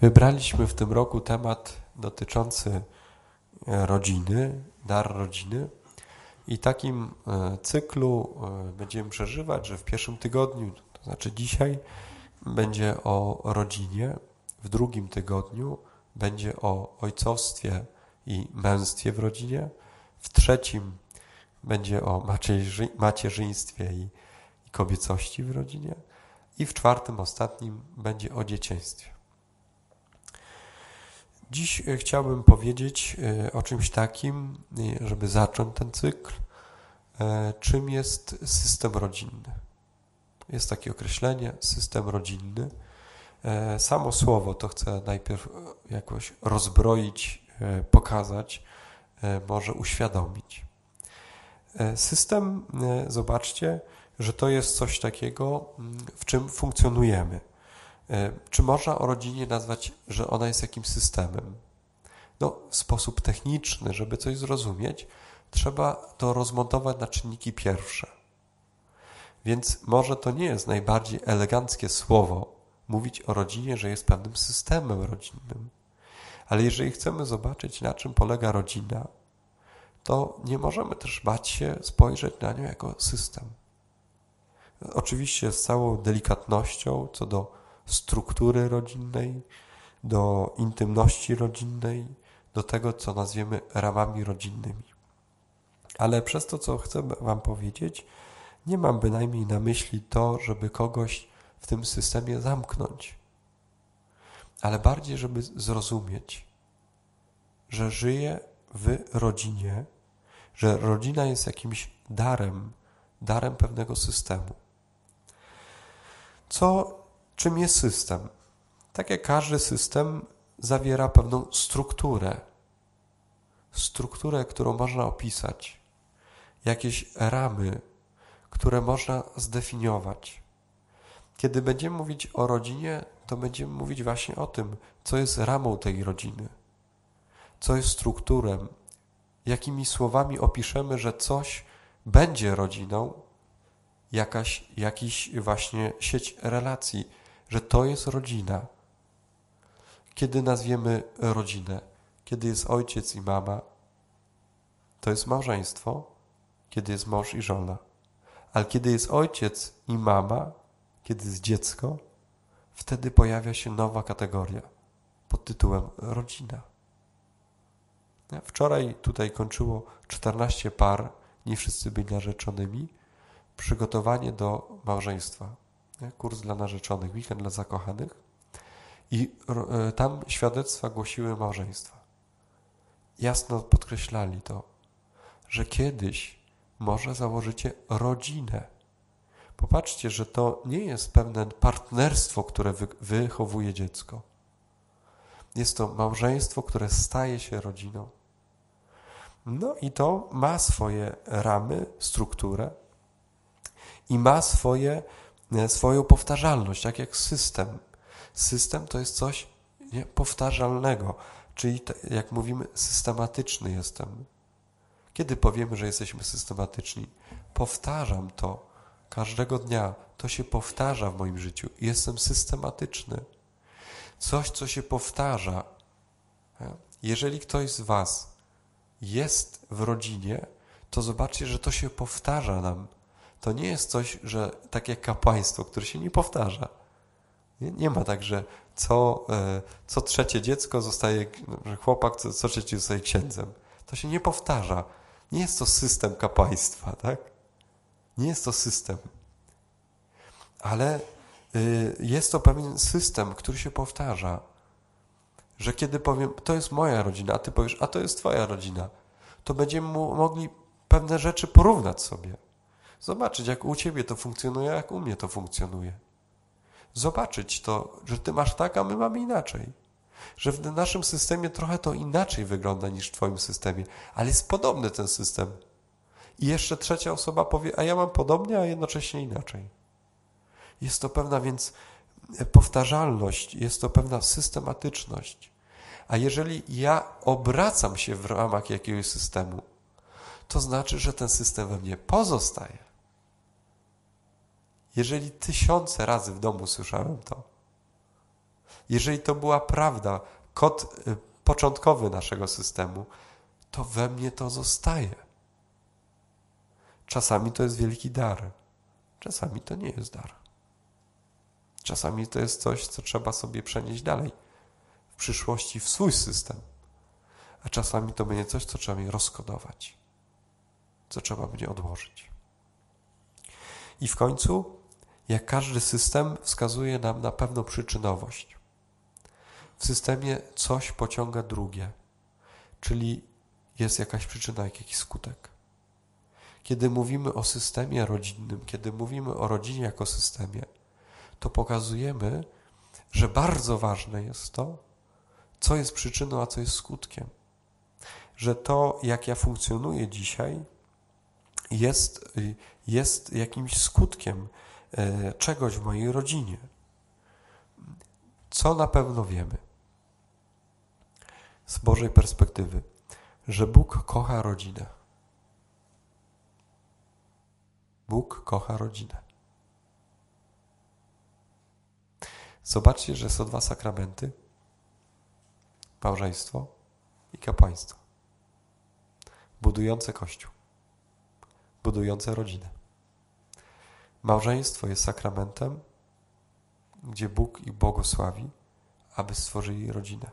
Wybraliśmy w tym roku temat dotyczący e, rodziny, dar rodziny. I takim e, cyklu e, będziemy przeżywać, że w pierwszym tygodniu, to znaczy dzisiaj, będzie o rodzinie, w drugim tygodniu będzie o ojcostwie i męstwie w rodzinie, w trzecim będzie o macierzyństwie i kobiecości w rodzinie i w czwartym, ostatnim będzie o dzieciństwie. Dziś e, chciałbym powiedzieć e, o czymś takim, e, żeby zacząć ten cykl, czym jest system rodzinny. Jest takie określenie system rodzinny. Samo słowo to chcę najpierw jakoś rozbroić, pokazać, może uświadomić. System, zobaczcie, że to jest coś takiego, w czym funkcjonujemy. E, czy można o rodzinie nazwać, że ona jest jakimś systemem? No, w sposób techniczny, żeby coś zrozumieć, trzeba to rozmontować na czynniki pierwsze. Więc może to nie jest najbardziej eleganckie słowo mówić o rodzinie, że jest pewnym systemem rodzinnym. Ale jeżeli chcemy zobaczyć, na czym polega rodzina, to nie możemy też bać się spojrzeć na nią jako system. Oczywiście z całą delikatnością co do struktury rodzinnej, do intymności rodzinnej, do tego, co nazwiemy ramami rodzinnymi. Ale przez to, co chcę Wam powiedzieć, nie mam bynajmniej na myśli to, żeby kogoś w tym systemie zamknąć, ale bardziej, żeby zrozumieć, że żyje w rodzinie, że rodzina jest jakimś darem, darem pewnego systemu. Co Czym jest system? Tak jak każdy system zawiera pewną strukturę. Strukturę, którą można opisać. Jakieś ramy, które można zdefiniować. Kiedy będziemy mówić o rodzinie, to będziemy mówić właśnie o tym, co jest ramą tej rodziny, co jest strukturą, jakimi słowami opiszemy, że coś będzie rodziną, jakaś, jakiś właśnie sieć relacji, że to jest rodzina. Kiedy nazwiemy rodzinę? Kiedy jest ojciec i mama, to jest małżeństwo, kiedy jest mąż i żona. Ale kiedy jest ojciec i mama, kiedy jest dziecko, wtedy pojawia się nowa kategoria pod tytułem rodzina. Wczoraj tutaj kończyło 14 par, nie wszyscy byli narzeczonymi, przygotowanie do małżeństwa kurs dla narzeczonych, weekend dla zakochanych. I e, tam świadectwa głosiły małżeństwa. Jasno podkreślali to, że kiedyś może założycie rodzinę. Popatrzcie, że to nie jest pewne partnerstwo, które wychowuje dziecko. Jest to małżeństwo, które staje się rodziną. No i to ma swoje ramy, strukturę i ma swoje swoją powtarzalność, tak jak system. System to jest coś powtarzalnego, czyli jak mówimy, systematyczny jestem. Kiedy powiemy, że jesteśmy systematyczni? Powtarzam to każdego dnia. To się powtarza w moim życiu. Jestem systematyczny. Coś, co się powtarza. Jeżeli ktoś z Was jest w rodzinie, to zobaczcie, że to się powtarza nam to nie jest coś, że tak jak kapłaństwo, które się nie powtarza. Nie, nie ma tak, że co, e, co trzecie dziecko zostaje, że chłopak co, co trzecie zostaje księdzem. To się nie powtarza. Nie jest to system kapłaństwa, tak? Nie jest to system. Ale y, jest to pewien system, który się powtarza. Że kiedy powiem, to jest moja rodzina, a ty powiesz, a to jest twoja rodzina, to będziemy mogli pewne rzeczy porównać sobie. Zobaczyć, jak u ciebie to funkcjonuje, jak u mnie to funkcjonuje. Zobaczyć to, że ty masz tak, a my mamy inaczej. Że w naszym systemie trochę to inaczej wygląda niż w twoim systemie, ale jest podobny ten system. I jeszcze trzecia osoba powie, a ja mam podobnie, a jednocześnie inaczej. Jest to pewna więc powtarzalność, jest to pewna systematyczność. A jeżeli ja obracam się w ramach jakiegoś systemu, to znaczy, że ten system we mnie pozostaje. Jeżeli tysiące razy w domu słyszałem to, jeżeli to była prawda, kod y, początkowy naszego systemu, to we mnie to zostaje. Czasami to jest wielki dar, czasami to nie jest dar. Czasami to jest coś, co trzeba sobie przenieść dalej w przyszłości w swój system, a czasami to będzie coś, co trzeba mi rozkodować, co trzeba będzie odłożyć. I w końcu, jak każdy system, wskazuje nam na pewną przyczynowość. W systemie coś pociąga drugie, czyli jest jakaś przyczyna, jakiś skutek. Kiedy mówimy o systemie rodzinnym, kiedy mówimy o rodzinie jako systemie, to pokazujemy, że bardzo ważne jest to, co jest przyczyną, a co jest skutkiem. Że to, jak ja funkcjonuję dzisiaj, jest, jest jakimś skutkiem czegoś w mojej rodzinie. Co na pewno wiemy z Bożej perspektywy, że Bóg kocha rodzinę. Bóg kocha rodzinę. Zobaczcie, że są dwa sakramenty: małżeństwo i kapłaństwo. Budujące Kościół, budujące rodzinę. Małżeństwo jest sakramentem, gdzie Bóg ich błogosławi, aby stworzyli rodzinę.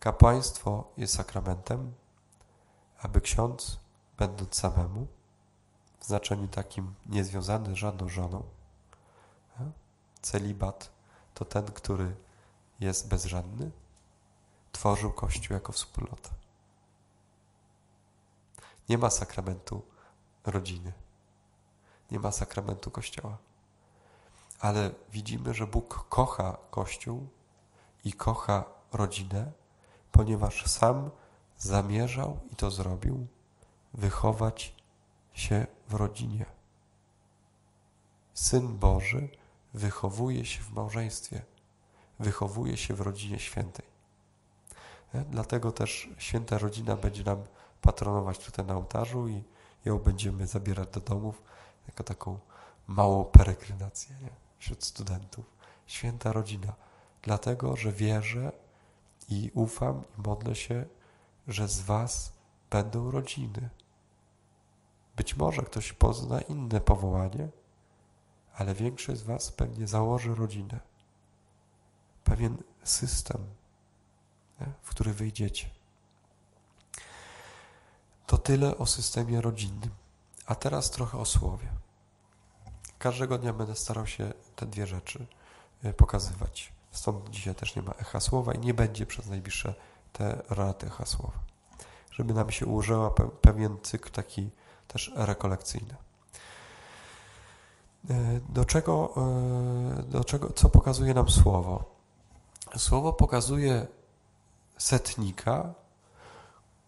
Kapłaństwo jest sakramentem, aby ksiądz, będąc samemu, w znaczeniu takim niezwiązany z żadną żoną, celibat to ten, który jest bezżadny, tworzył Kościół jako wspólnotę. Nie ma sakramentu rodziny, nie ma sakramentu Kościoła. Ale widzimy, że Bóg kocha Kościół i kocha rodzinę, ponieważ sam zamierzał i to zrobił wychować się w rodzinie. Syn Boży wychowuje się w małżeństwie, wychowuje się w rodzinie świętej. E, dlatego też święta rodzina będzie nam patronować tutaj na ołtarzu i ją będziemy zabierać do domów jako taką małą peregrinację nie? wśród studentów. Święta rodzina, dlatego że wierzę i ufam i modlę się, że z Was będą rodziny. Być może ktoś pozna inne powołanie, ale większość z Was pewnie założy rodzinę. Pewien system, nie? w który wyjdziecie. To tyle o systemie rodzinnym. A teraz trochę o słowie. Każdego dnia będę starał się te dwie rzeczy e, pokazywać. Stąd dzisiaj też nie ma echa słowa i nie będzie przez najbliższe te rady echa słowa. Żeby nam się ułożyła pewien cykl taki też rekolekcyjny. E, do czego, e, do czego, co pokazuje nam słowo? Słowo pokazuje setnika,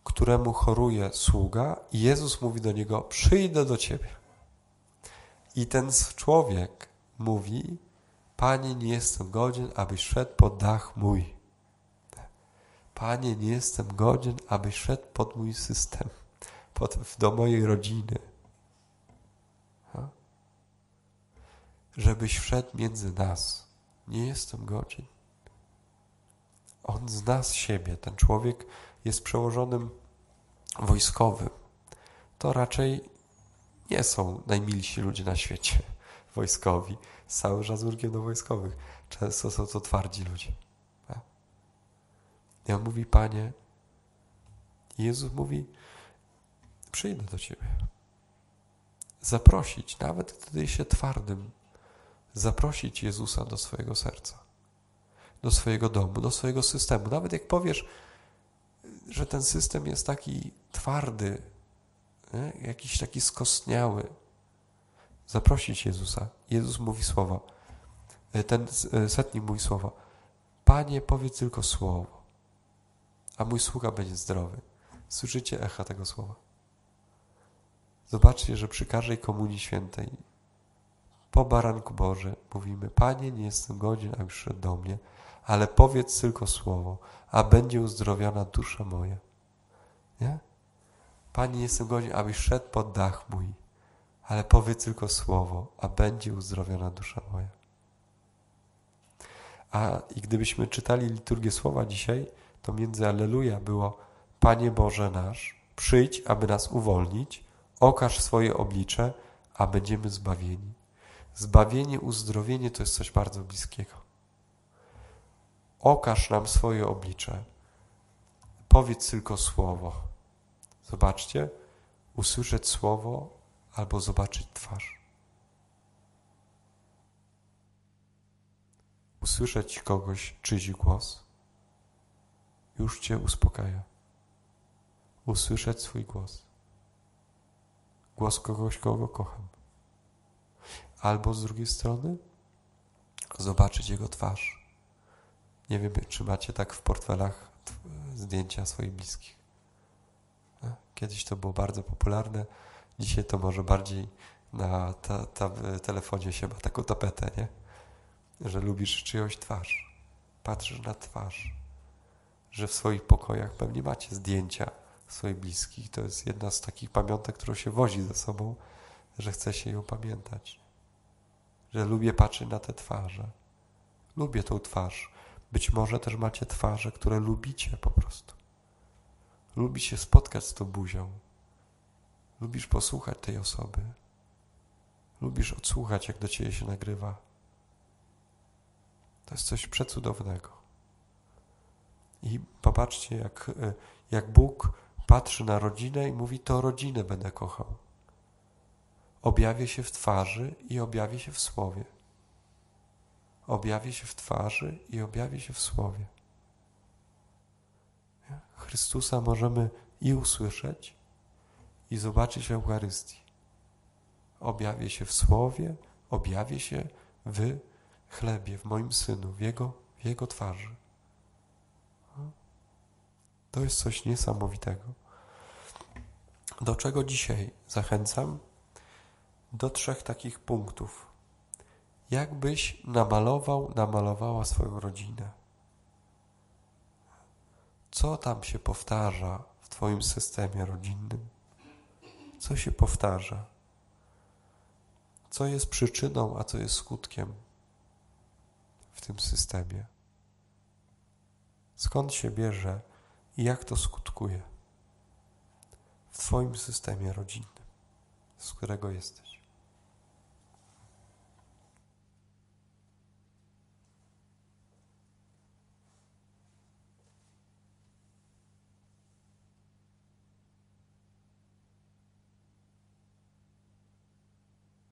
któremu choruje sługa, i Jezus mówi do niego: Przyjdę do ciebie. I ten człowiek mówi: Panie, nie jestem godzien, abyś szedł pod dach mój. Panie, nie jestem godzien, abyś szedł pod mój system, pod, do mojej rodziny. żebyś wszedł między nas. Nie jestem godzien. On zna z siebie. Ten człowiek jest przełożonym wojskowym. To raczej nie są najmilsi ludzie na świecie wojskowi. Z całym do wojskowych. Często są to twardzi ludzie. On mówi, Panie, Jezus mówi, przyjdę do Ciebie. Zaprosić, nawet gdy się twardym, zaprosić Jezusa do swojego serca, do swojego domu, do swojego systemu. Nawet jak powiesz, że ten system jest taki twardy, nie? jakiś taki skostniały, zaprosić Jezusa. Jezus mówi słowa. E, ten e, setnik mówi słowa. Panie, powiedz tylko słowo, a mój sługa będzie zdrowy. Słyszycie echa tego słowa. Zobaczcie, że przy każdej komunii świętej po baranku Boże mówimy, Panie, nie jestem godzien, abyś szedł do mnie, ale powiedz tylko słowo, a będzie uzdrowiona dusza moja. Nie? Panie, nie jestem godzien, abyś szedł pod dach mój, ale powiedz tylko słowo, a będzie uzdrowiona dusza moja. A i gdybyśmy czytali liturgię słowa dzisiaj, to między Alleluja było Panie Boże nasz, przyjdź, aby nas uwolnić, okaż swoje oblicze, a będziemy zbawieni. Zbawienie, uzdrowienie to jest coś bardzo bliskiego. Okaż nam swoje oblicze. Powiedz tylko słowo. Zobaczcie, usłyszeć słowo albo zobaczyć twarz. Usłyszeć kogoś, czyjś głos już Cię uspokaja. Usłyszeć swój głos. Głos kogoś, kogo kocham. Albo z drugiej strony zobaczyć jego twarz. Nie wiem, czy macie tak w portfelach zdjęcia swoich bliskich. Kiedyś to było bardzo popularne, dzisiaj to może bardziej na ta, ta, telefonie się ma taką tapetę, nie? Że lubisz czyjąś twarz, patrzysz na twarz, że w swoich pokojach pewnie macie zdjęcia swoich bliskich. To jest jedna z takich pamiątek, którą się wozi ze sobą, że chce się ją pamiętać. Że lubię patrzeć na te twarze. Lubię tą twarz. Być może też macie twarze, które lubicie po prostu. Lubi się spotkać z tą buzią. Lubisz posłuchać tej osoby. Lubisz odsłuchać, jak do ciebie się nagrywa. To jest coś przecudownego. I popatrzcie, jak, jak Bóg patrzy na rodzinę i mówi: To rodzinę będę kochał. Objawię się w twarzy i objawię się w słowie. Objawię się w twarzy i objawię się w słowie. Chrystusa możemy i usłyszeć, i zobaczyć w Eucharystii. Objawię się w Słowie, objawię się w chlebie, w moim Synu, w Jego, w Jego twarzy. To jest coś niesamowitego. Do czego dzisiaj zachęcam? Do trzech takich punktów. Jakbyś namalował, namalowała swoją rodzinę co tam się powtarza w Twoim systemie rodzinnym? Co się powtarza? Co jest przyczyną, a co jest skutkiem w tym systemie? Skąd się bierze i jak to skutkuje w Twoim systemie rodzinnym, z którego jesteś?